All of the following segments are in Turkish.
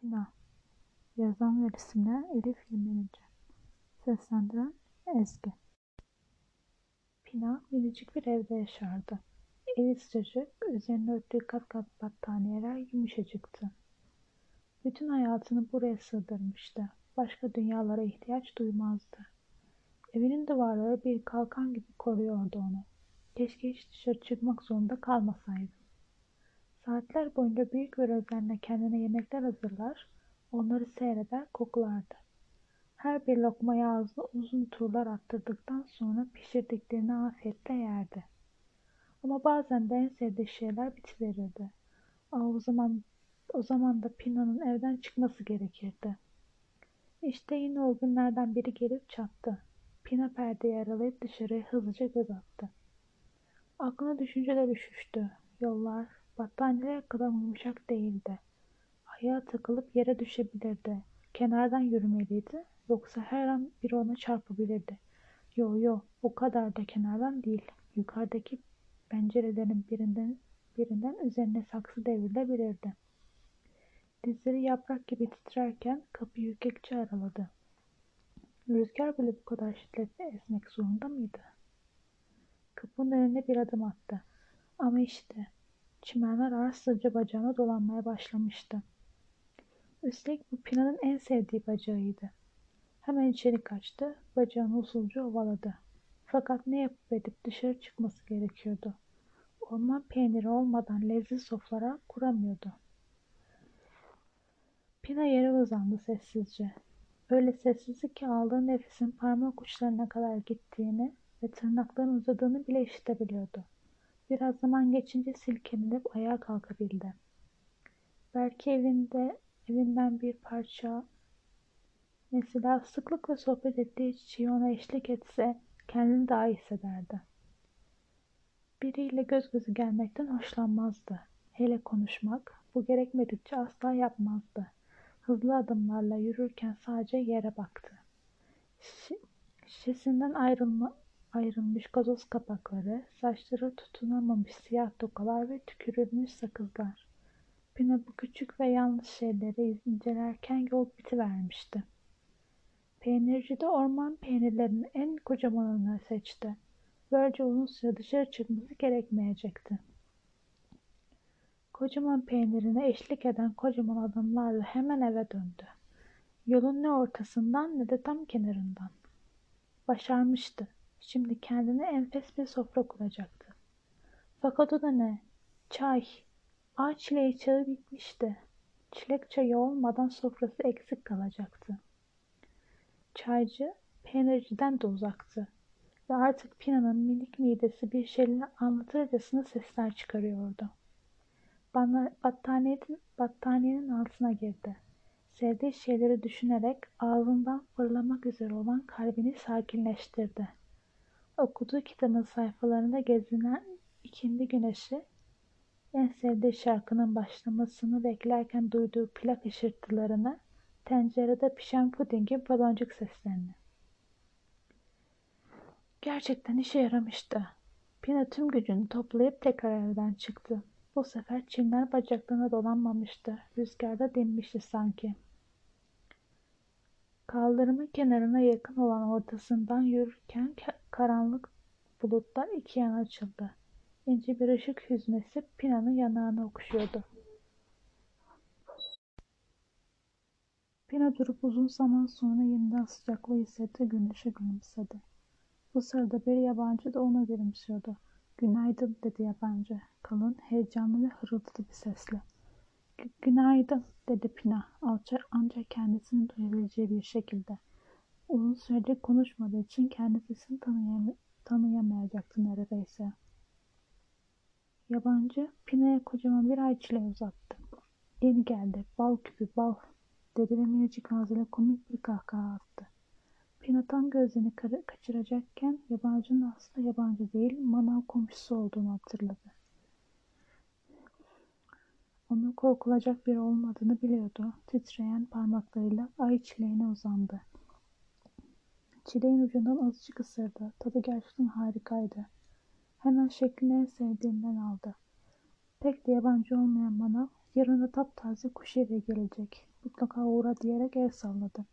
Pina Yazan ve resimler Elif Yemenici Seslendiren Ezgi Pina minicik bir evde yaşardı. Evi sıcacık, üzerine örttüğü kat kat battaniyeler yumuşacıktı. Bütün hayatını buraya sığdırmıştı. Başka dünyalara ihtiyaç duymazdı. Evinin duvarları bir kalkan gibi koruyordu onu. Keşke hiç dışarı çıkmak zorunda kalmasaydı. Saatler boyunca büyük bir özenle kendine yemekler hazırlar, onları seyreder, koklardı. Her bir lokmayı ağzına uzun turlar attırdıktan sonra pişirdiklerini afiyetle yerdi. Ama bazen de en sevdiği şeyler bitiverirdi. Aa, o zaman o zaman da Pina'nın evden çıkması gerekirdi. İşte yine o günlerden biri gelip çattı. Pina perdeyi aralayıp dışarıya hızlıca göz attı. Aklına düşünceler üşüştü. Yollar, battaniyeler kadar yumuşak değildi. Ayağa takılıp yere düşebilirdi. Kenardan yürümeliydi. Yoksa her an biri ona çarpabilirdi. Yo yo o kadar da kenardan değil. Yukarıdaki pencerelerin birinden birinden üzerine saksı devrilebilirdi. Dizleri yaprak gibi titrerken kapıyı ürkekçe araladı. Rüzgar bile bu kadar şiddetli esmek zorunda mıydı? Kapının önüne bir adım attı. Ama işte çimenler arsızca bacağına dolanmaya başlamıştı. Üstelik bu Pina'nın en sevdiği bacağıydı. Hemen içeri kaçtı, bacağını usulca ovaladı. Fakat ne yapıp edip dışarı çıkması gerekiyordu. Orman peyniri olmadan lezzetli soflara kuramıyordu. Pina yere uzandı sessizce. Öyle sessizlik ki aldığı nefesin parmak uçlarına kadar gittiğini ve tırnakların uzadığını bile işitebiliyordu. Biraz zaman geçince silkelenip ayağa kalkabildi. Belki evinde evinden bir parça mesela sıklıkla sohbet ettiği çiçeği ona eşlik etse kendini daha iyi hissederdi. Biriyle göz gözü gelmekten hoşlanmazdı. Hele konuşmak bu gerekmedikçe asla yapmazdı. Hızlı adımlarla yürürken sadece yere baktı. Şişesinden ayrılma, ayrılmış gazoz kapakları, saçları tutunamamış siyah tokalar ve tükürülmüş sakızlar. Pina bu küçük ve yanlış şeyleri incelerken yol bitivermişti. Peynirci de orman peynirlerinin en kocamanını seçti. Böylece uzun süre dışarı çıkması gerekmeyecekti. Kocaman peynirine eşlik eden kocaman adımlarla hemen eve döndü. Yolun ne ortasından ne de tam kenarından. Başarmıştı. Şimdi kendine enfes bir sofra kuracaktı. Fakat o da ne? Çay. Ağaç çileği çağı bitmişti. Çilek çayı olmadan sofrası eksik kalacaktı. Çaycı peynirciden de uzaktı ve artık Pina'nın minik midesi bir şeyler anlatırcasına sesler çıkarıyordu. Bana battaniyenin, battaniyenin altına girdi. Sevdiği şeyleri düşünerek ağzından fırlamak üzere olan kalbini sakinleştirdi. Okuduğu kitabın sayfalarında gezinen ikindi güneşi, en sevdiği şarkının başlamasını beklerken duyduğu plak ışırtılarını, tencerede pişen pudingi baloncuk seslerini. Gerçekten işe yaramıştı. Pina tüm gücünü toplayıp tekrar evden çıktı. Bu sefer çimler bacaklarına dolanmamıştı. Rüzgarda dinmişti sanki. Kaldırımın kenarına yakın olan ortasından yürürken karanlık bulutlar iki yana açıldı. İnce bir ışık hüzmesi Pina'nın yanağını okşuyordu. Pina durup uzun zaman sonra yeniden sıcaklığı hissetti, güneşe gülümsedi. Bu sırada bir yabancı da ona gülümsüyordu. Günaydın dedi yabancı. Kalın, heyecanlı ve hırıltılı bir sesle. Günaydın dedi Pina. Alça ancak kendisini duyabileceği bir şekilde. Uzun süredir konuşmadığı için kendisini tanıyam tanıyamayacaktı neredeyse. Yabancı Pina'ya kocaman bir ay çile uzattı. Yeni geldi. Bal küpü bal dedi ve minicik ağzıyla komik bir kahkaha attı. Pina tam gözlerini kaçıracakken yabancının aslında yabancı değil manav komşusu olduğunu hatırladı. Onun korkulacak biri olmadığını biliyordu. Titreyen parmaklarıyla ay çileğine uzandı. Çileğin ucundan azıcık ısırdı. Tadı gerçekten harikaydı. Hemen şeklini en sevdiğinden aldı. Pek de yabancı olmayan manav Yarın da taptaze kuşevye gelecek. Mutlaka uğra diyerek el salladı.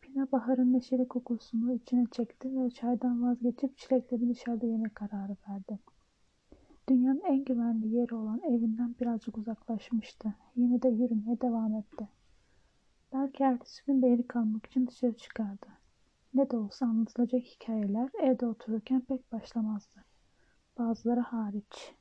Pina baharın neşeli kokusunu içine çekti ve çaydan vazgeçip çilekleri dışarıda yeme kararı verdi. Dünyanın en güvenli yeri olan evinden birazcık uzaklaşmıştı. Yine de yürümeye devam etti. Belki ertesi gün de kalmak için dışarı çıkardı. Ne de olsa anlatılacak hikayeler evde otururken pek başlamazdı. Bazıları hariç.